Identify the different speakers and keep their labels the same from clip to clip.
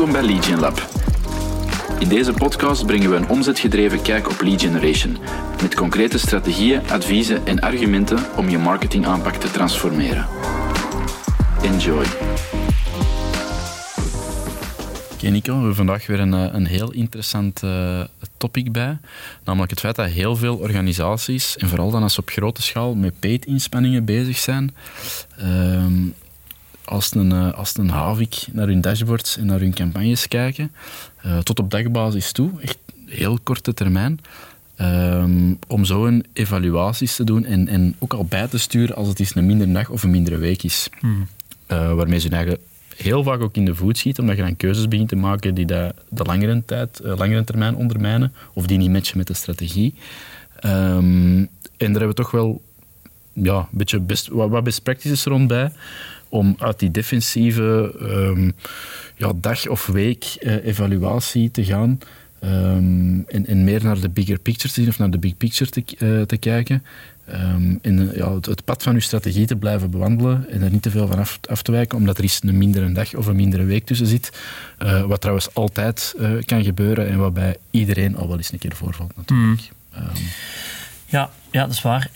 Speaker 1: Welkom bij Lead Lab. In deze podcast brengen we een omzetgedreven kijk op lead generation, met concrete strategieën, adviezen en argumenten om je marketingaanpak te transformeren. Enjoy.
Speaker 2: Oké Nico, we hebben vandaag weer een, eh, een heel interessant uh, topic bij. Namelijk het feit dat heel veel organisaties, en vooral dan als ze op grote schaal met paid-inspanningen bezig zijn, ehm, als een, uh, als een havik naar hun dashboards en naar hun campagnes kijken, tot op dagbasis toe, echt heel korte termijn, um, om zo een evaluaties te doen en, en ook al bij te sturen als het eens een mindere dag of een mindere week is. Hmm. waarmee ze hun eigen heel vaak ook in de voet schiet, omdat je dan keuzes begint te maken die de, de langere, tijd, uh, langere termijn ondermijnen, of die niet matchen met de strategie. Um, en daar hebben we toch wel ja, een beetje best, wat, wat best practices rond bij, om uit die defensieve um, ja, dag of week uh, evaluatie te gaan um, en, en, meer naar de bigger picture te zien, of naar de big picture te, uh, te kijken. Um, en ja, het, pad van uw strategie te blijven bewandelen en er niet te veel van af, af te wijken, omdat er eens een mindere dag of een mindere week tussen zit. Uh, wat trouwens altijd kan gebeuren en waarbij iedereen al wel eens een keer voorvalt, natuurlijk. Mm.
Speaker 3: Ja, ja, dat is waar.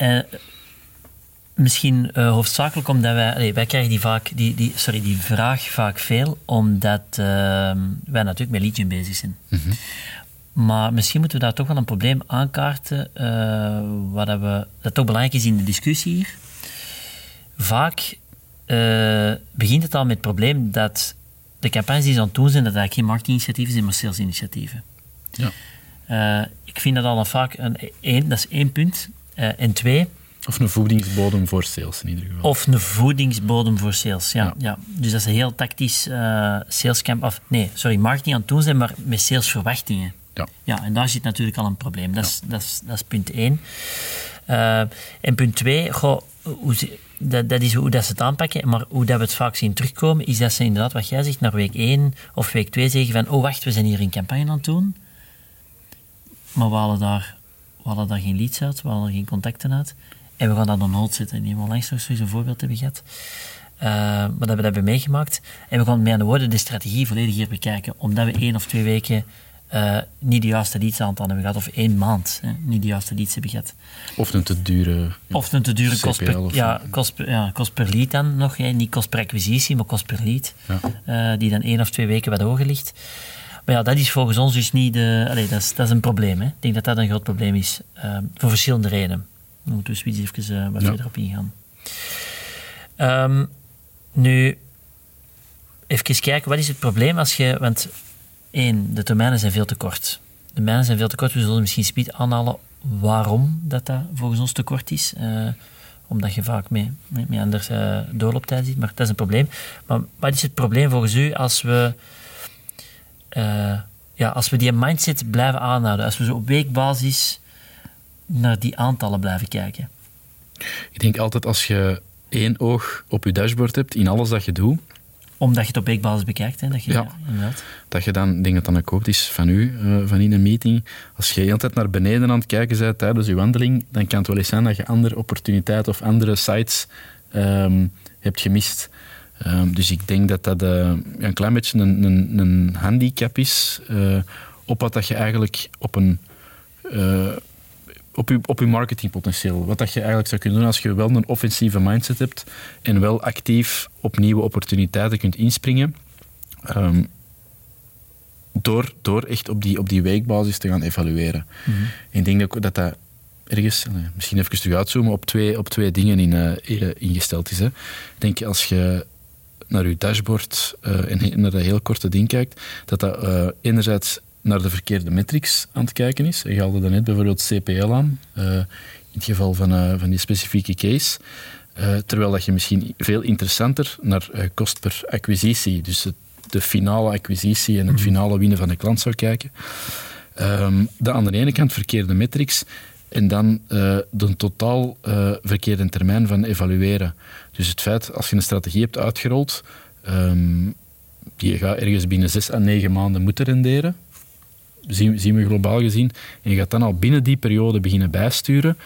Speaker 3: Uh, misschien hoofdzakelijk omdat wij, allee, wij krijgen die, vaak, die, die, sorry, die vraag vaak veel, omdat ehm, wij natuurlijk met Legion bezig zijn. Mm -hmm. Maar misschien moeten we daar toch wel een probleem aankaarten, uh, wat dat, we, dat toch belangrijk is in de discussie hier. Vaak uh, begint het al met het probleem dat de campagnes die ze aan het doen zijn, dat eigenlijk geen marketinginitiatieven zijn, maar salesinitiatieven. Ja. Ik vind dat al een vaak een, één, dat is één punt. en twee...
Speaker 2: Of een voedingsbodem voor sales in ieder geval.
Speaker 3: Of een voedingsbodem voor sales, ja. ja. ja. Dus dat is een heel tactisch salescamp, of nee, sorry, marketing aan het doen zijn, maar met salesverwachtingen. Ja. ja, en daar zit natuurlijk al een probleem. Dat, is, dat, is, dat is punt één. Uh, en punt twee, goh, hoe, dat, dat, is hoe dat ze het aanpakken, maar hoe dat we het vaak zien terugkomen, is dat ze inderdaad, wat jij zegt, naar week 1 of week 2 zeggen van, oh wacht, we zijn hier een campagne aan het doen, maar we halen daar, we halen daar geen leads uit, we halen geen contacten uit, en we gaan dat on hold zetten. En we langs nog zo'n voorbeeld hebben gehad. Uh, maar dat we dat hebben meegemaakt. En we gaan met andere woorden de strategie volledig hier bekijken, omdat we één of twee weken uh, niet de juiste leadsaantal hebben gehad, of één maand hè, niet de juiste leads hebben gehad.
Speaker 2: Of een te dure
Speaker 3: Of een te dure kost per, ja, kost, ja, kost per lead dan nog. Hè. Niet kost per acquisitie, maar kost per lead. Ja. Uh, die dan één of twee weken wat hoger ligt. Maar ja, dat is volgens ons dus niet de... Dat, is, dat is een probleem. Hè. Ik denk dat dat een groot probleem is. Voor verschillende redenen. Daar moeten we dus even wat verder op ingaan. Um, nu, even kijken, wat is het probleem als je... Want Eén, de termijnen zijn veel te kort. De termijnen zijn veel te kort. We zullen misschien speed aanhalen waarom dat, dat volgens ons te kort is. Uh, omdat je vaak mee, mee, mee anders uh, doorlooptijd ziet. Maar dat is een probleem. Maar wat is het probleem volgens u als we, uh, ja, als we die mindset blijven aanhouden? Als we zo op weekbasis naar die aantallen blijven kijken?
Speaker 2: Ik denk altijd als je één oog op je dashboard hebt in alles dat je doet,
Speaker 3: omdat je het op weekbasis bekijkt. Hè? Dat je,
Speaker 2: ja, inderdaad. Dat je dan, denk dat dan een quote is van u, uh, van in een meeting. Als je altijd naar beneden aan het kijken bent tijdens je wandeling, dan kan het wel eens zijn dat je andere opportuniteiten of andere sites um, hebt gemist. Um, dus ik denk dat dat uh, een klein beetje een, een, een handicap is uh, op wat dat je eigenlijk op een op je, op je marketingpotentieel. Wat dat je eigenlijk zou kunnen doen als je wel een offensieve mindset hebt en wel actief op nieuwe opportuniteiten kunt inspringen. Um, door, door echt op die, op die weekbasis te gaan evalueren. Mm -hmm. Ik denk dat dat, dat ergens, misschien even terug uitzoomen, op twee, op twee dingen in, uh, ingesteld is. Hè. Ik denk als je naar je dashboard uh, en naar dat heel korte ding kijkt, dat dat uh, enerzijds naar de verkeerde metrics aan het kijken is. Je haalde net bijvoorbeeld CPL aan, uh, in het geval van, uh, van die specifieke case. Uh, terwijl dat je misschien veel interessanter naar kost per acquisitie, dus het, de finale acquisitie en het mhm. finale winnen van de klant zou kijken. Um, de aan de ene kant verkeerde metrics en dan de totaal verkeerde termijn van evalueren. Dus het feit, als je een strategie hebt uitgerold, um, die gaat ergens binnen zes à negen maanden moeten renderen, zien, zien we globaal gezien. En je gaat dan al binnen die periode beginnen bijsturen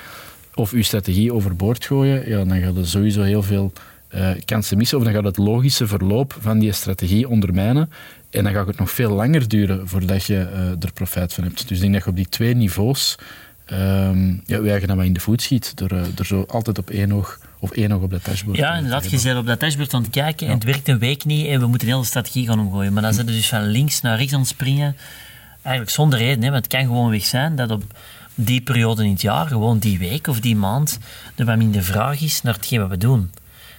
Speaker 2: of je strategie overboord gooien, ja, dan gaat er sowieso heel veel uh, kansen missen of dan gaat het logische verloop van die strategie ondermijnen. En dan gaat het nog veel langer duren voordat je er profijt van hebt. Dus ik denk dat je op die twee niveaus um, ja, je eigen wat in de voet schiet. Door, door zo altijd op één oog of één oog op dat dashboard.
Speaker 3: Ja, inderdaad. Je bent op dat dashboard aan het kijken en het werkt een week niet en we moeten een hele strategie gaan omgooien. Maar dan zitten dus van links naar rechts aan het springen. Eigenlijk zonder reden, hè, want het kan gewoon weg zijn dat op die periode in het jaar, gewoon die week of die maand, er wat minder vraag is naar hetgeen wat we doen.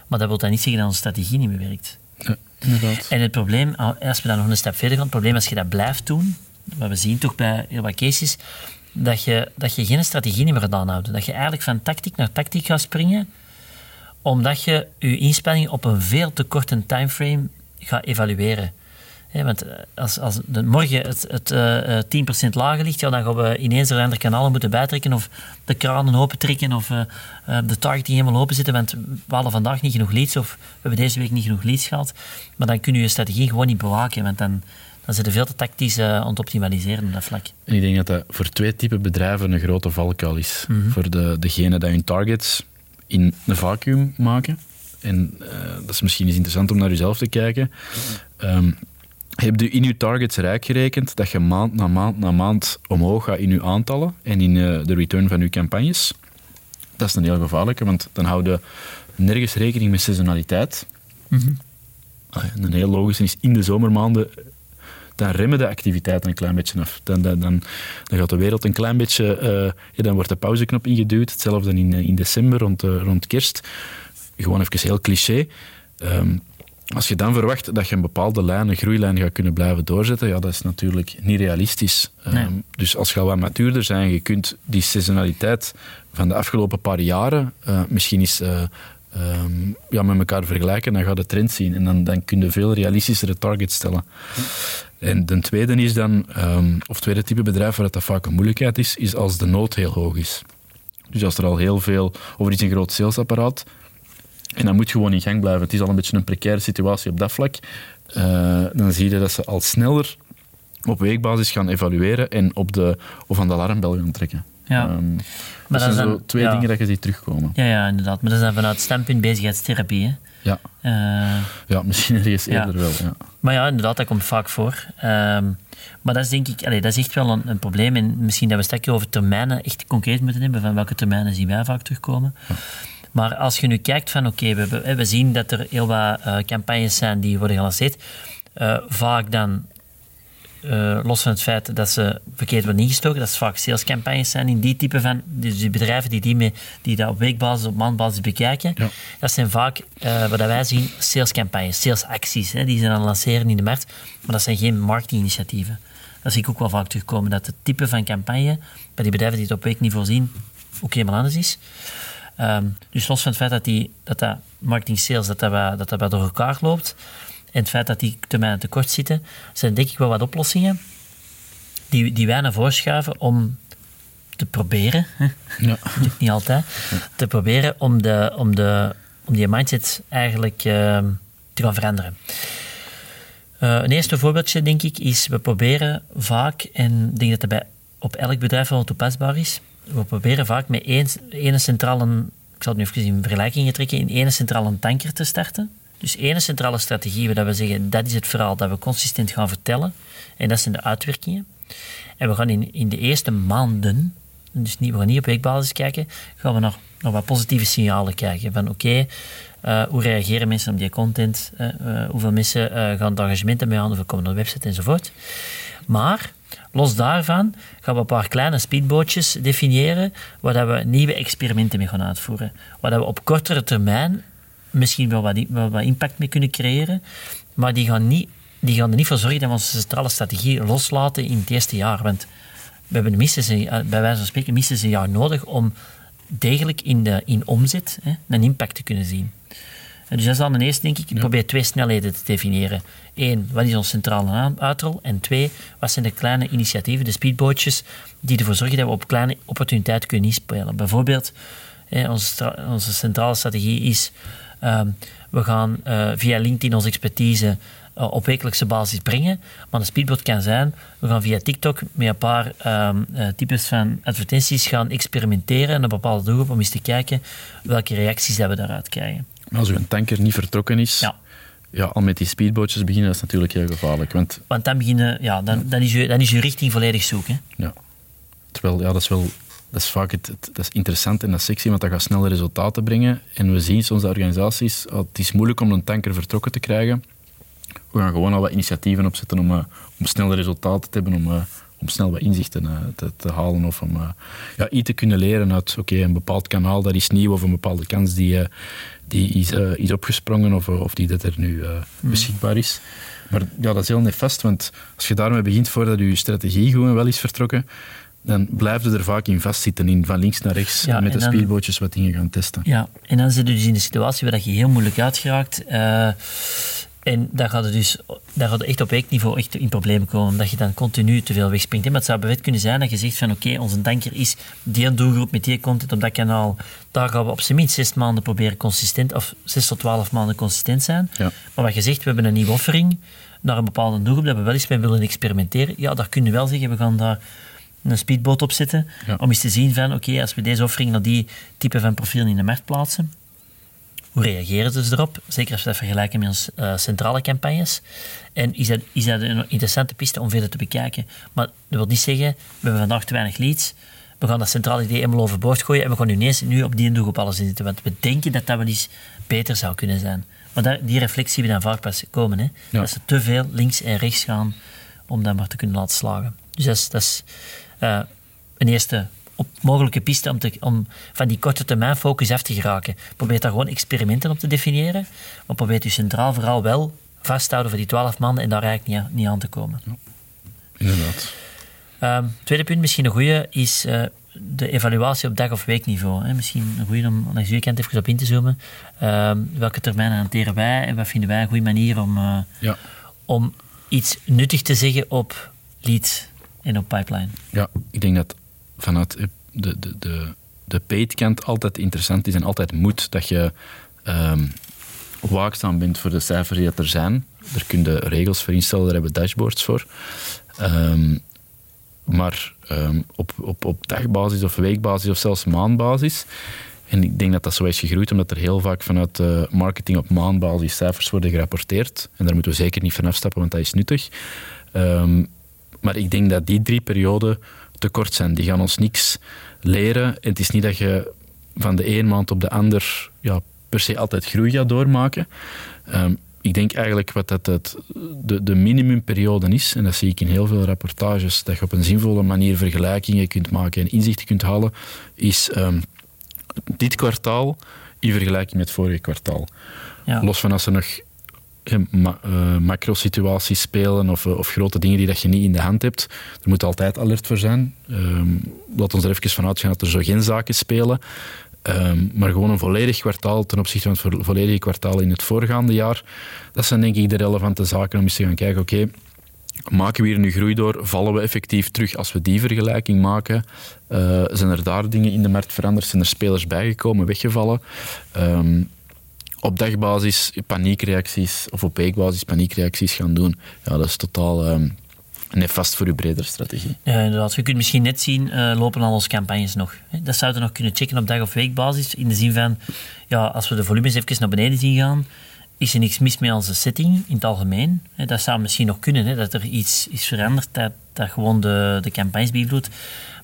Speaker 3: Maar dat wil dan niet zeggen dat onze strategie niet meer werkt.
Speaker 2: Ja, inderdaad.
Speaker 3: En het probleem, als we dan nog een stap verder gaan, het probleem als je dat blijft doen, wat we zien toch bij heel wat cases, dat je, dat je geen strategie meer gedaan houdt. Dat je eigenlijk van tactiek naar tactiek gaat springen, omdat je je inspanning op een veel te korte timeframe gaat evalueren. Want eh, als, als de, morgen het, het uh, eh, 10% eh, lager ligt, ja, dan gaan we ineens er andere kanalen moeten bijtrekken of de kranen open trekken of uh, de targeting helemaal open zitten, want we hadden vandaag niet genoeg leads of we hebben deze week niet genoeg leads gehad. Maar dan kun je je strategie gewoon niet bewaken, want dan, dan zit er veel te tactisch aan het optimaliseren op dat vlak.
Speaker 2: En ik denk dat dat voor twee typen bedrijven een grote valkuil is. Mm Voor de, degene die hun targets in een vacuüm maken. En uh, dat is misschien eens interessant om naar jezelf te kijken. Um, heb je in je targets rijk gerekend dat je maand na maand na maand omhoog gaat in je aantallen en in uh, de return van je campagnes? Dat is een heel gevaarlijke, want dan houden nergens rekening met seasonaliteit. Mm -hmm. een heel logisch is in de zomermaanden dan remmen de activiteiten een klein beetje af. Dan, dan, dan, dan gaat de wereld een klein beetje... Uh, ja, dan wordt de pauzeknop ingeduwd. Hetzelfde in, in december, rond, uh, rond kerst. Gewoon even heel cliché. Um, als je dan verwacht dat je een bepaalde lijn, een groeilijn gaat kunnen blijven doorzetten, ja, dat is natuurlijk niet realistisch. Nee. Um, dus als je al wat matuurder zijn, je kunt die seasonaliteit van de afgelopen paar jaren uh, misschien eens uh, um, ja, met elkaar vergelijken, dan ga je de trend zien. En dan, dan kun je veel realistischere targets stellen. En de tweede is dan, um, of tweede type bedrijf waar dat vaak een moeilijkheid is, is als de nood heel hoog is. Dus als er al heel veel, over iets een groot salesapparaat, en dat moet gewoon in gang blijven. Het is al een beetje een precaire situatie op dat vlak. Uh, dan zie je dat ze al sneller op weekbasis gaan evalueren en op de, of aan de alarmbel gaan trekken. Ja. Um, maar dat zijn zo twee dingen dat je ziet terugkomen.
Speaker 3: Ja, ja, inderdaad. Maar dat is dan vanuit standpunt bezigheidstherapie. Hè?
Speaker 2: Ja. Uh, ja, misschien ergens ja. eerder wel. Ja.
Speaker 3: Maar ja, inderdaad, dat komt vaak voor. Um, maar dat is denk ik, allee, dat is echt wel een, een, probleem. En misschien dat we straks over termijnen echt concreet moeten hebben, van welke termijnen zien wij vaak terugkomen. Ja. Maar als je nu kijkt van, oké, okay, we, we, zien dat er heel wat uh, campagnes zijn die worden gelanceerd. Uh, vaak dan uh, los van het feit dat ze verkeerd worden ingestoken, dat ze vaak salescampagnes zijn in die type van, dus die bedrijven die, die, mee, die dat op weekbasis, op maandbasis bekijken, ja. dat zijn vaak, wat wij zien, salescampagnes, salesacties, hè, die ze dan lanceren in de markt, maar dat zijn geen marketinginitiatieven. Dat zie ik ook wel vaak terugkomen, dat het type van campagne bij die bedrijven die het op weekniveau zien, ook helemaal anders is. Um, dus los van het feit dat die, dat, dat marketing sales dat dat, dat, dat door elkaar loopt, en het feit dat die termijnen tekort zitten, zijn denk ik wel wat oplossingen die, die wij naar voren schuiven om te proberen? Ja. niet altijd, te proberen om, de, om, de, om die mindset eigenlijk uh, te gaan veranderen. Uh, een eerste voorbeeldje, denk ik, is we proberen vaak, en ik denk dat dat bij, op elk bedrijf wel toepasbaar is, we proberen vaak met één, één centrale, ik zal het nu even in vergelijking trekken, in één centrale tanker te starten. Dus één centrale strategie waar we zeggen, dat is het verhaal dat we consistent gaan vertellen. En dat zijn de uitwerkingen. En we gaan in, in de eerste maanden, dus niet, we gaan niet op weekbasis kijken, gaan we naar, naar wat positieve signalen kijken. Van oké, uh, hoe reageren mensen op die content? Uh, uh, hoeveel mensen gaan het engagement mee aan, of komen naar de website enzovoort. Maar los daarvan gaan we een paar kleine speedbootjes definiëren waar we nieuwe experimenten mee gaan uitvoeren. Waar we op kortere termijn misschien wel wat, wat, impact mee kunnen creëren, maar die gaan, niet, die gaan er niet voor zorgen dat we onze centrale strategie loslaten in het eerste jaar. Want we hebben minstens een, eh, bij wijze van spreken minstens een jaar nodig om degelijk in, de, in omzet hè, een impact te kunnen zien. dus dat is dan eerste, denk ik. Ik probeer twee snelheden te definiëren. Eén, wat is ons centrale uitrol? En twee, wat zijn de kleine initiatieven, de speedbootjes, die ervoor zorgen dat we op kleine opportuniteiten kunnen inspelen. Bijvoorbeeld, onze, onze centrale strategie is Ehm, we gaan uh, via LinkedIn onze expertise uh, op wekelijkse basis brengen. Maar een speedboot kan zijn, we gaan via TikTok met een paar um, uh, types van advertenties gaan experimenteren in een bepaalde doelgroep om eens te kijken welke reacties dat we daaruit krijgen.
Speaker 2: Als een tanker niet vertrokken is, ja. Ja, al met die speedbootjes beginnen, is natuurlijk heel gevaarlijk. Want,
Speaker 3: want dan, beginnen, ja, dan, dan, is je, dan is je richting volledig zoek. Hè?
Speaker 2: Ja. Terwijl, ja, dat is wel dat is vaak het, het, dat is interessant en dat is sexy, want dat gaat snelle resultaten brengen. En we zien soms de organisaties, oh, het is moeilijk om een tanker vertrokken te krijgen. We gaan gewoon al wat initiatieven opzetten om, uh, om snelle resultaten te hebben, om, uh, om snel wat inzichten uh, te, te, halen of om ja, iets te kunnen leren uit oké, een bepaald kanaal dat is nieuw of een bepaalde kans die, die is, is opgesprongen of, of die dat er nu hmm. beschikbaar is. Maar ja, dat is heel nefast, want als je daarmee begint voordat je strategie gewoon wel is vertrokken, dan blijven er vaak in vastzitten, in van links naar rechts, met de speedbootjes wat dingen gaan testen.
Speaker 3: Ja, en dan zit je dus in de situatie waar je heel moeilijk uitgeraakt. Uh, en daar gaat, het dus, daar gaat echt op weekniveau echt in problemen komen, omdat je dan continu te veel wegspringt. Maar het zou bewet kunnen zijn dat je zegt van oké, onze tanker is die een doelgroep met die content op dat kanaal. Daar gaan we op zijn minst zes maanden proberen consistent, of zes tot twaalf maanden consistent zijn. Ja. Maar wat je zegt, we hebben een nieuwe offering naar een bepaalde doelgroep dat we wel eens mee willen experimenteren. Ja, daar kun je wel zeggen, we gaan daar een speedboot op zitten, om eens te zien van, oké, als we deze offering naar die type van profiel in de markt plaatsen, hoe reageren ze erop? Zeker als we dat vergelijken met onze uh, centrale campagnes. En is dat, is dat een interessante piste om verder te bekijken. Maar dat wil niet zeggen, we hebben vandaag te weinig leads, we gaan dat centrale idee helemaal overboord gooien en we gaan nu ineens nu op die op alles inzetten. Want we denken dat dat wel eens beter zou kunnen zijn. Maar daar, die reflectie we dan vaak pas komen. Hè? Dat ze te veel links en rechts gaan om dat maar te kunnen laten slagen. Dus dat is, dat is uh, een eerste op mogelijke piste om, te, om van die korte termijn focus af te geraken. Probeer daar gewoon experimenten op te definiëren, maar probeer je centraal vooral wel vasthouden voor die twaalf maanden en daar eigenlijk niet, niet aan te komen. Ja,
Speaker 2: inderdaad.
Speaker 3: Uh, tweede punt, misschien een goede, is uh, de evaluatie op dag- of weekniveau. Hè. Misschien een goede om langs uw kant even op in te zoomen. Uh, welke termijnen hanteren wij en wat vinden wij een goede manier om, uh, ja. om iets nuttig te zeggen op lead en op pipeline?
Speaker 2: Ja, ik denk dat vanuit de, de, de, de paid kant altijd interessant is en altijd moet dat je um, waakzaam bent voor de cijfers die er zijn. Daar kun je regels voor instellen, daar hebben we dashboards voor. Um, maar um, op, op, op dagbasis of weekbasis of zelfs maandbasis. En ik denk dat dat zo is gegroeid, omdat er heel vaak vanuit uh, marketing op maandbasis cijfers worden gerapporteerd. En daar moeten we zeker niet van afstappen, want dat is nuttig. Maar ik denk dat die drie perioden te kort zijn. Die gaan ons niks leren. En het is niet dat je van de een maand op de ander ja, per se altijd groei gaat doormaken. Um, ik denk eigenlijk wat dat het, de, de minimumperiode is, en dat zie ik in heel veel rapportages, dat je op een zinvolle manier vergelijkingen kunt maken en inzichten kunt halen, is um, dit kwartaal in vergelijking met het vorige kwartaal. Ja. Los van als er nog macro-situaties spelen of, eh, of, grote dingen die dat je niet in de hand hebt. Er moet altijd alert voor zijn. Um, laat ons er even van uitgaan dat er zo geen zaken spelen. Um, maar gewoon een volledig kwartaal ten opzichte van het volledige kwartaal in het voorgaande jaar. Dat zijn denk ik de relevante zaken om eens te gaan kijken, oké, maken we hier nu groei door? Vallen we effectief terug als we die vergelijking maken? Zijn er daar dingen in de markt veranderd? Zijn er spelers bijgekomen, weggevallen? Um, op dagbasis paniekreacties of op weekbasis paniekreacties gaan doen, ja, dat is totaal um, nefast voor je bredere strategie.
Speaker 3: Ja, inderdaad. Je kunt misschien net zien, uh, lopen al onze campagnes nog. Dat zouden we nog kunnen checken op dag- of weekbasis. In de zin van, ja, als we de volumes even naar beneden zien gaan, is er niks mis met onze setting in het algemeen. Dat zou misschien nog kunnen, dat er iets is veranderd, dat, dat gewoon de, de campagnes beïnvloedt.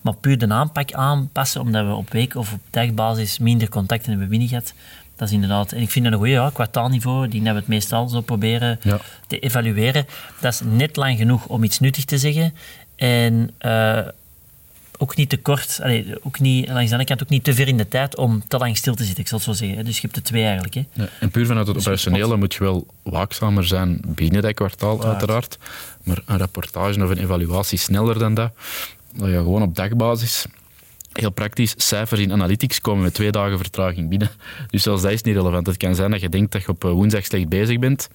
Speaker 3: Maar puur de aanpak aanpassen, omdat we op week- of op dagbasis minder contacten hebben binnengehad, dat is inderdaad... En ik vind dat een goede ja, kwartaalniveau, die we het meestal zo proberen te evalueren. Dat is net lang genoeg om iets nuttig te zeggen. En uh, ook niet te kort, allee, ook niet, langs de andere kant ook niet te ver in de tijd om te lang stil te zitten, ik zal het zo zeggen. Dus je hebt de twee eigenlijk. Hè.
Speaker 2: Ja, en puur vanuit het dus operationele moet je wel waakzamer zijn binnen dat kwartaal, uiteraard. Maar een rapportage of een evaluatie sneller dan dat. Dat je gewoon op dagbasis heel praktisch, cijfers in analytics komen met twee dagen vertraging binnen. Dus zelfs dat is niet relevant. Het kan zijn dat je denkt dat je op eh, woensdag slecht bezig bent.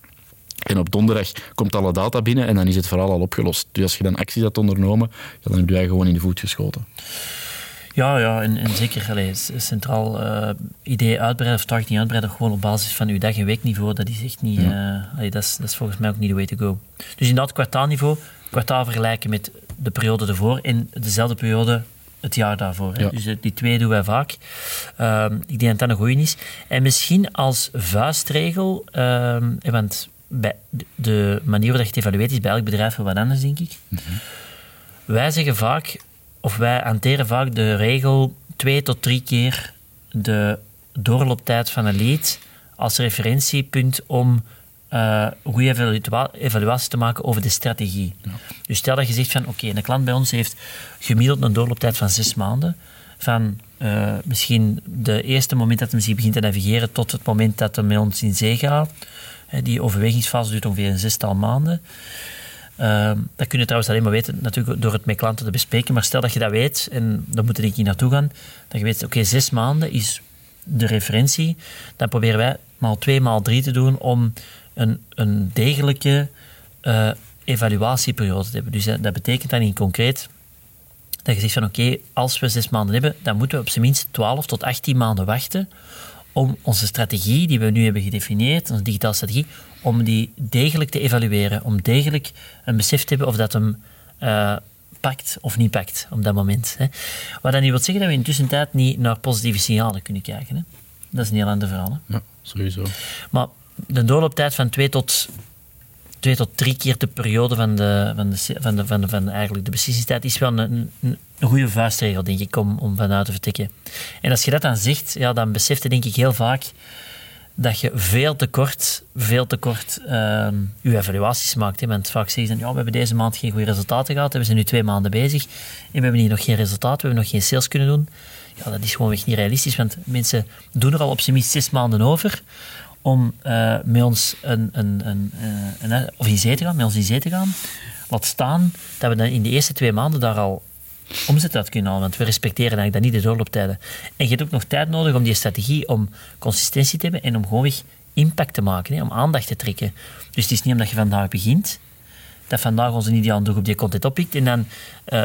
Speaker 2: En op donderdag komt alle data binnen en dan is het vooral al opgelost. Dus als je dan acties hebt ondernomen, dan heb je gewoon in de voet geschoten.
Speaker 3: Ja, ja en, en zeker centraal uh, idee uitbreiden of targeting uitbreiden, gewoon op basis van uw dag- en weekniveau, dat is echt niet, uh, dat, is, dat is volgens mij ook niet de way to go. Dus in dat kwartaalniveau, kwartaal vergelijken met de periode ervoor en dezelfde periode het jaar daarvoor. Dus die twee doen wij vaak. Ehm, ik denk dat dat een goeie is. En misschien als vuistregel, um, want bij de manier waarop je het evalueert is bij elk bedrijf wel wat anders, denk ik. Mhm. Wij zeggen vaak, of wij hanteren vaak de regel twee tot drie keer de doorlooptijd van een lead als referentiepunt om uh, goede evaluatie te maken over de strategie. Ja. Dus stel dat je zegt van oké, een klant bij ons heeft gemiddeld een doorlooptijd van zes maanden. Van uh, misschien de eerste moment dat hij begint te navigeren tot het moment dat hij met ons in zee gaat. Die overwegingsfase duurt ongeveer een zestal maanden. Uh, dat kun je trouwens alleen maar weten natuurlijk door het met klanten te bespreken. Maar stel dat je dat weet, en dan moet ik hier naartoe gaan, dat je weet, oké, zes maanden is de referentie. Dan proberen wij maal twee, maal drie te doen om een, een degelijke uh, evaluatieperiode te hebben. Dus dat betekent dan in concreet dat je zegt van oké, als we zes maanden hebben, dan moeten we op zijn minst 12 tot 18 maanden wachten om onze strategie die we nu hebben gedefinieerd, onze digitale strategie, om die degelijk te evalueren, om degelijk een besef te hebben of dat hem uh, pakt of niet pakt op dat moment. Hè. Wat dat niet wil zeggen dat we in de tussentijd niet naar positieve signalen kunnen kijken. Hè. Dat is een heel ander verhaal.
Speaker 2: Hè. Ja, sowieso.
Speaker 3: Maar de doorlooptijd van twee tot, twee tot drie keer de periode van de, van de, van de, van de, eigenlijk de is wel een, een, goede vuistregel, denk ik, om, om vanuit te vertrekken. En als je dat dan zegt, ja, dan beseft je denk ik heel vaak dat je veel te kort, veel te kort uh, je evaluaties maakt. Hè. Want vaak zeggen ze, ja, we hebben deze maand geen goede resultaten gehad, we zijn nu twee maanden bezig en we hebben hier nog geen resultaten, we hebben nog geen sales kunnen doen. Ja, dat is gewoon niet realistisch, want mensen doen er al op zijn minst zes maanden over om uh, met ons een, een, een, eh, een, of in zee te gaan, met ons in zee te gaan. Laat staan dat we dan in de eerste twee maanden daar al omzet uit kunnen halen. Want we respecteren eigenlijk dan niet de doorlooptijden. En je hebt ook nog tijd nodig om die strategie, om consistentie te hebben en om gewoon weer impact te maken, hè, om aandacht te trekken. Dus het is niet omdat je vandaag begint, dat vandaag onze ideale doel op die content oppikt en dan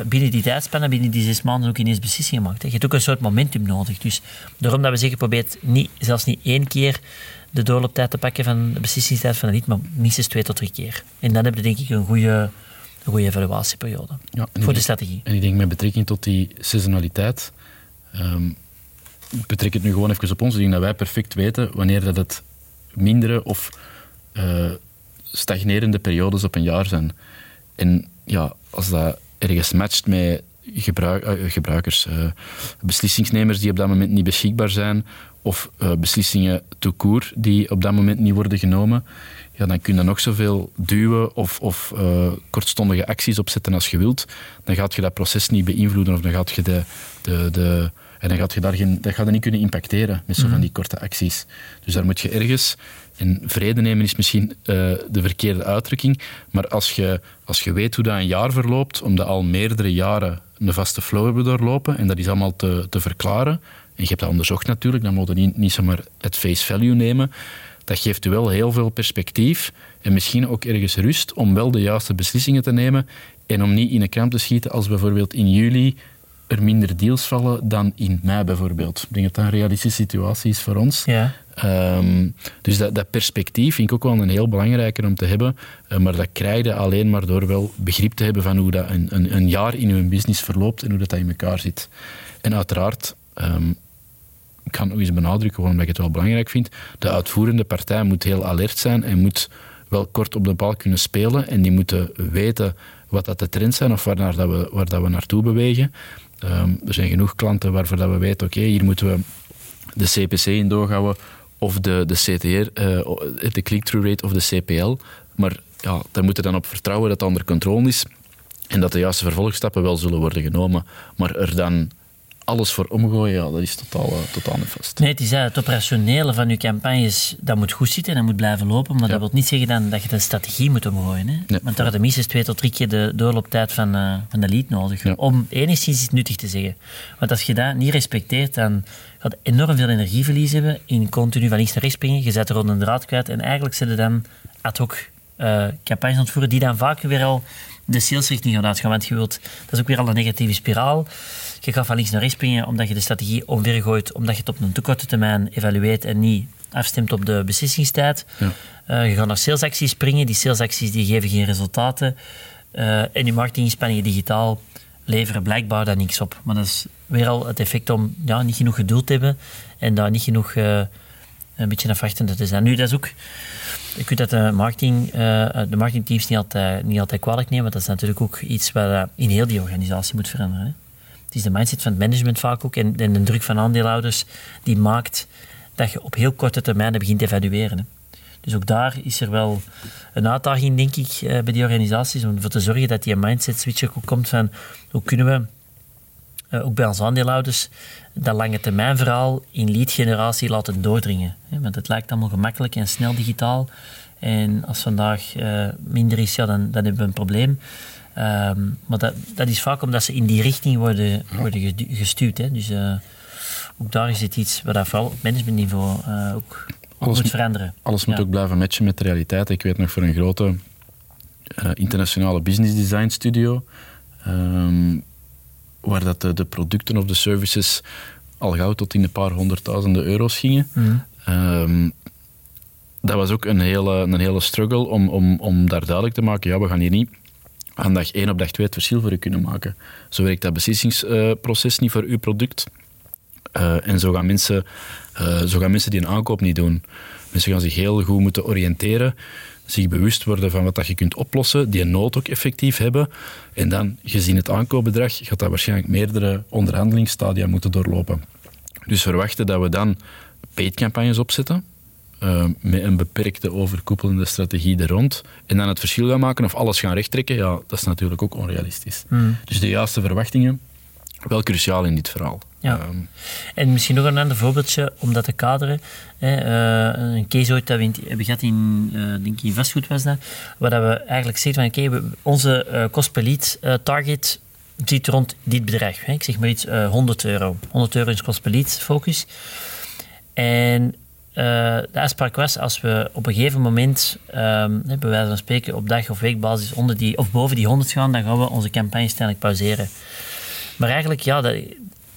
Speaker 3: binnen die tijdspannen, binnen die zes maanden ook ineens beslissingen maakt. Je hebt ook een soort momentum nodig. Dus daarom dat we zeggen, probeer niet, zelfs niet één keer de doorlooptijd te pakken van de beslissingstijd van een lied, maar minstens twee tot drie keer. En dan heb je denk ik een goede, een goede evaluatieperiode ja, voor de strategie.
Speaker 2: En ik denk met betrekking tot die seasonaliteit, um, ik betrek het nu gewoon even op ons, ik denk dat wij perfect weten wanneer dat het mindere of uh, stagnerende periodes op een jaar zijn. En ja, als dat ergens matcht met gebruik, uh, gebruikers, uh, beslissingsnemers die op dat moment niet beschikbaar zijn, of uh, beslissingen toekoer die op dat moment niet worden genomen, ja, dan kun je nog zoveel duwen of, of uh, kortstondige acties opzetten als je wilt. Dan gaat je dat proces niet beïnvloeden of dan gaat je de, de, de en dan gaat je daar geen, dat gaat niet kunnen impacteren met zo van mhm. die korte acties. Dus daar moet je ergens, en vrede nemen is misschien uh, de verkeerde uitdrukking, maar als je, als je weet hoe dat een jaar verloopt, omdat al meerdere jaren een vaste flow hebben doorlopen, en dat is allemaal te, te verklaren, en je hebt dat onderzocht natuurlijk, dan moet je niet, niet zomaar het face value nemen. Dat geeft u wel heel veel perspectief en misschien ook ergens rust om wel de juiste beslissingen te nemen en om niet in een kramp te schieten als bijvoorbeeld in juli er minder deals vallen dan in mei bijvoorbeeld. Ik denk dat dat een realistische situatie is voor ons.
Speaker 3: Ja.
Speaker 2: Um, dus dat, dat, perspectief vind ik ook wel een heel belangrijker om te hebben. Uh, maar dat krijg je alleen maar door wel begrip te hebben van hoe dat een, een, een jaar in uw business verloopt en hoe dat, dat in elkaar zit. En uiteraard, um, ik kan nog eens benadrukken, omdat ik het wel belangrijk vind, de uitvoerende partij moet heel alert zijn en moet wel kort op de bal kunnen spelen en die moeten weten wat dat de trends zijn of waar, dat we, waar dat we naartoe bewegen. Um, er zijn genoeg klanten waarvoor dat we weten, oké, hier moeten we de CPC in doorhouden of de, de CTR, eh, de click-through rate of de CPL. Maar ja, daar moeten dan op vertrouwen dat het onder controle is en dat de juiste vervolgstappen wel zullen worden genomen. Maar er dan alles voor omgooien, ja, dat is totaal, uh, totaal niet vast.
Speaker 3: Nee, het is het operationele van je campagnes, dat moet goed zitten en dat moet blijven lopen, maar dat wil niet zeggen dan dat je de strategie moet omgooien. Hè? Want daar had de minstens twee tot drie keer de doorlooptijd van, uh, van de lead nodig, om enigszins iets nuttig te zeggen. Want als je dat niet respecteert, dan gaat je enorm veel energieverlies hebben in continu van links naar rechts springen, je zet er rond een draad kwijt en eigenlijk zitten dan ad hoc campagnes ontvoeren die dan vaak weer al de salesrichting gaan uitgaan, want je wilt, dat is ook weer al een negatieve spiraal. Je gaat van links naar rechts springen omdat je de strategie omvergooit, omdat je het op een te korte termijn evalueert en niet afstemt op de beslissingstijd. Ja. Uh, je gaat naar salesacties springen, die salesacties die geven geen resultaten. Uh, en je marketinginspanningen digitaal leveren blijkbaar daar niks op. Maar dat is weer al het effect om ja, niet genoeg geduld te hebben en daar niet genoeg uh, een beetje afwachtend te zijn. Nu, dat is ook... Je kunt dat de, marketing, de marketingteams niet altijd, niet altijd kwalijk nemen, want dat is natuurlijk ook iets wat in heel die organisatie moet veranderen. Hè. Is de mindset van het management vaak ook en, de druk van aandeelhouders die maakt dat je op heel korte termijn begint te evalueren. Hè. Dus ook daar is er wel een uitdaging, denk ik, eh, bij die organisaties om ervoor te zorgen dat die mindset switch ook komt van hoe kunnen we, uh, ook bij onze aandeelhouders, dat lange termijn verhaal in lead generatie laten doordringen. Want het lijkt allemaal gemakkelijk en snel digitaal. En als vandaag uh, minder is, ja, dan, dan hebben we een probleem. Um, maar dat, dat is vaak omdat ze in die richting worden, worden gestuurd. Hè. Dus uh, ook daar is het iets waar vooral op managementniveau uh, ook alles moet veranderen.
Speaker 2: Alles moet ook blijven matchen met de realiteit. Ik weet nog voor een grote uh, internationale business design studio, um, waar dat de, de, producten of de services al gauw tot in een paar honderdduizenden euro's gingen. Mm. Um, dat was ook een hele, een hele struggle om, om, om daar duidelijk te maken, ja, we gaan hier niet aan dag 1 op dag 2 het verschil voor u kunnen maken. Zo werkt dat beslissingsproces niet voor uw product. Uh, en zo gaan, mensen, uh, zo gaan mensen die een aankoop niet doen. Mensen gaan zich heel goed moeten oriënteren, zich bewust worden van wat dat je kunt oplossen, die een nood ook effectief hebben. En dan, gezien het aankoopbedrag, gaat dat waarschijnlijk meerdere onderhandelingsstadia moeten doorlopen. Dus verwachten dat we dan paid-campagnes opzetten, uh, met een beperkte overkoepelende strategie er rond. En dan het verschil gaan maken of alles gaan rechttrekken, ja, dat is natuurlijk ook onrealistisch. Hmm. Dus de juiste verwachtingen, wel cruciaal in dit verhaal.
Speaker 3: Ja. Ehm, en misschien nog een ander voorbeeldje om dat te kaderen. Hè, uh, een case ooit dat we hebben gehad in, uh, denk ik in vastgoed was dat, waar dat we eigenlijk zeggen van oké, okay, onze kost per lead target zit rond dit bedrag. Hè. Ik zeg maar iets, 100 euro. 100 euro is kost per lead focus. En de afspraak was, als we op een gegeven moment, um, bij wijze van spreken, op dag- of weekbasis onder die, of boven die 100 gaan, dan gaan we onze campagne stellig pauzeren. Maar eigenlijk, ja, dat,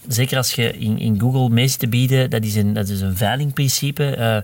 Speaker 3: zeker als je in, in Google mee te bieden, dat is een, dat is een veilingprincipe. Uh,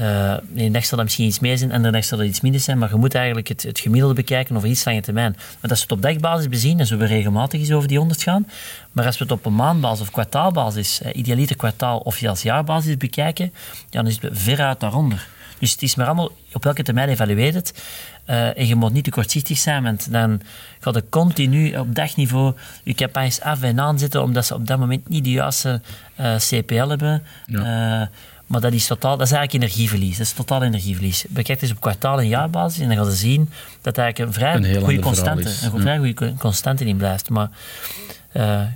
Speaker 3: uh, een dag zal dat misschien iets meer zijn, en de dag zal dat iets minder zijn, maar je moet eigenlijk het, het gemiddelde bekijken over iets lange termijn. Want als we het op dagbasis bezien, dan zullen we regelmatig eens over die 100 gaan. Maar als we het op een maandbasis of kwartaalbasis, uh, idealiter kwartaal of zelfs jaarbasis bekijken, dan is het veruit daaronder. Dus het is maar allemaal op welke termijn evalueert het. Uh, en je moet niet te kortzichtig zijn, want dan gaat je continu op dagniveau je campagnes af en aanzetten, omdat ze op dat moment niet de juiste uh, eh, CPL hebben. Ja. Maar dat is, totaal, dat is eigenlijk energieverlies. Dat is totaal energieverlies. Bekijk eens op kwartaal- en jaarbasis en dan gaan ze zien dat eigenlijk een vrij een goede constante, een vrij goede constante in blijft. Maar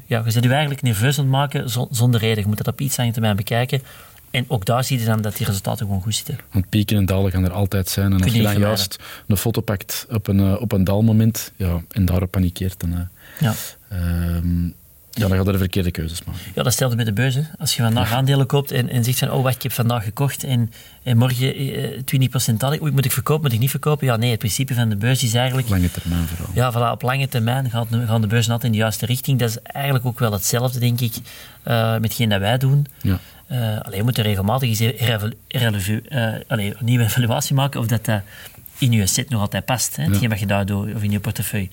Speaker 3: ja, je zit je eigenlijk nerveus aan het maken zonder reden. Je moet dat op iets aan termijn bekijken. En ook daar zie je dan dat die resultaten gewoon goed zitten.
Speaker 2: Want pieken en dalen gaan er altijd zijn. En als je dan juist een foto pakt op een, uh, op een dalmoment ja, en daarop panikeert, dan, uh, ja. Uh, ja, dan gaat er de verkeerde keuzes maken.
Speaker 3: Ja, dat stelde met de beurs. Hè. Als je vandaag aandelen koopt en, en zegt van, oh wacht, ik heb vandaag gekocht en, en morgen uh, 20% daling. Oei, moet ik verkopen, moet ik niet verkopen? Ja, nee, het principe van de beurs is eigenlijk...
Speaker 2: Lange termijn vooral.
Speaker 3: Ja, voilà, op lange termijn gaat, gaan de beurzen altijd in de juiste richting. Dat is eigenlijk ook wel hetzelfde, denk ik, uh, met hetgeen dat wij doen. Ja. Uh, alleen, je moet er regelmatig eens een nieuwe evaluatie maken of dat in je set nog altijd past. Hè, hetgeen wat je daardoor, of in je portefeuille.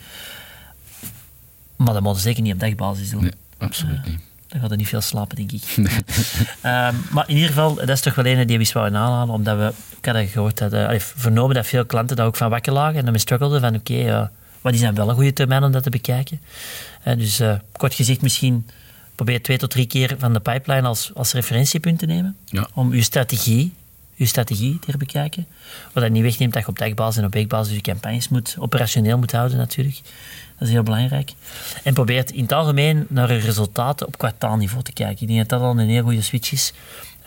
Speaker 3: Maar dat moet zeker niet op dagbasis doen.
Speaker 2: Nee, absoluut niet.
Speaker 3: Dan gaat er niet veel slapen, denk ik. Nee. uh, maar in ieder geval, dat is toch wel een die we zouden aanhalen, omdat we, ik had gehoord, dat, uh, vernomen dat veel klanten daar ook van wakker lagen en dan struggelden van, oké, okay, uh, wat is dan wel een goede termijn om dat te bekijken? dus kort gezegd misschien probeer twee tot drie keer van de pipeline als, als referentiepunt te nemen. Ja. Om je strategie, je strategie te bekijken. Wat dat niet wegneemt dat je op dagbasis en op weekbasis je campagnes moet, operationeel moet houden natuurlijk. Dat is heel belangrijk. En probeer in het algemeen naar de resultaten op kwartaalniveau te kijken. Ik denk dat dat al een heel goede switch is.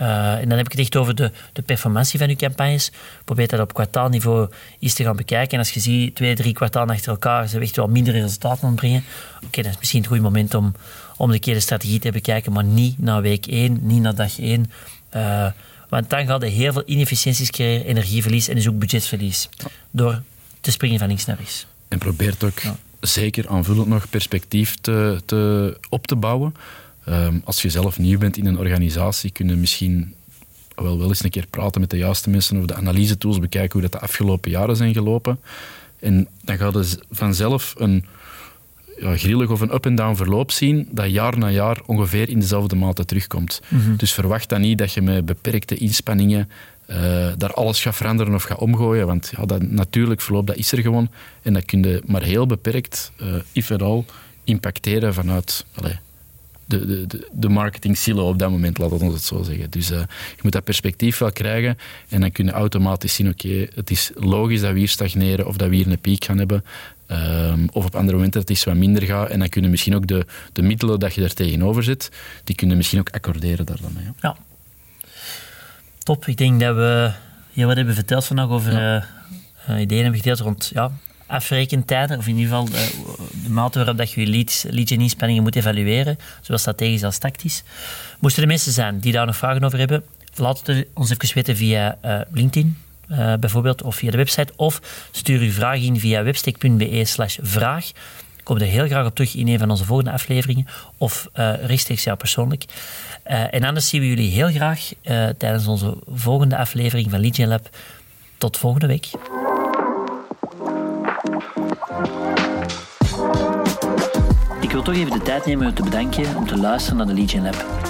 Speaker 3: Uh, en dan heb ik het echt over de, de performantie van je campagnes. Probeer dat op kwartaalniveau eens te gaan bekijken. En als je ziet, twee, drie kwartalen achter elkaar, ze echt wel minder resultaten aan brengen. Oké, okay, dat is misschien het goede moment om, om een keer de strategie te bekijken, maar niet na week 1, niet na dag 1. Uh, eh, want dan gaat je heel veel inefficiënties creëren, energieverlies en dus ook budgetverlies. Door te springen van links naar rechts.
Speaker 2: En probeert ook zeker aanvullend nog perspectief te, te, op te bouwen. Ehm, als je zelf nieuw bent in een organisatie, kun je misschien wel, wel eens een keer praten met de juiste mensen over de analyse tools, bekijken hoe dat de afgelopen jaren zijn gelopen. En dan gaat je vanzelf een ja, grillig of een up-and-down verloop zien dat jaar na jaar ongeveer in dezelfde mate terugkomt. Mhm. Dus verwacht dan niet dat je met beperkte inspanningen uh, daar alles gaat veranderen of gaat omgooien. Want ja, dat, natuurlijk verloop dat is er gewoon. En dat kun je maar heel beperkt, uh, if at all, impacteren vanuit allez, de, de, de marketing silo op dat moment, laat ons het zo zeggen. Dus uh, je moet dat perspectief wel krijgen en dan kun je automatisch zien, oké, het is logisch dat we hier stagneren of dat we hier een piek gaan hebben. Um, of op andere momenten dat het iets wat minder gaat. En dan kunnen misschien ook de, de middelen dat je er tegenover zet, die kunnen misschien ook accorderen daar dan mee. Ja.
Speaker 3: ja. Top. Ik denk dat we heel wat hebben verteld vandaag over ja. uh, ideeën hebben gedeeld rond ja, afrekentijden, of in ieder geval de, de mate waarop dat je je leads, lead inspanningen moet evalueren, zowel strategisch als tactisch. Moesten er mensen zijn die daar nog vragen over hebben, laat het ons even weten via uh, LinkedIn. Uh, bijvoorbeeld, of via de website, of stuur uw vraag in via webstick.be slash vraag. Kom er heel graag op terug in een van onze volgende afleveringen, of uh, rechtstreeks jou persoonlijk. Uh, en anders zien we jullie heel graag tijdens onze volgende aflevering van Legion Lab. Tot volgende week. Ik wil toch even de tijd nemen om te bedanken om te luisteren naar de Legion Lab.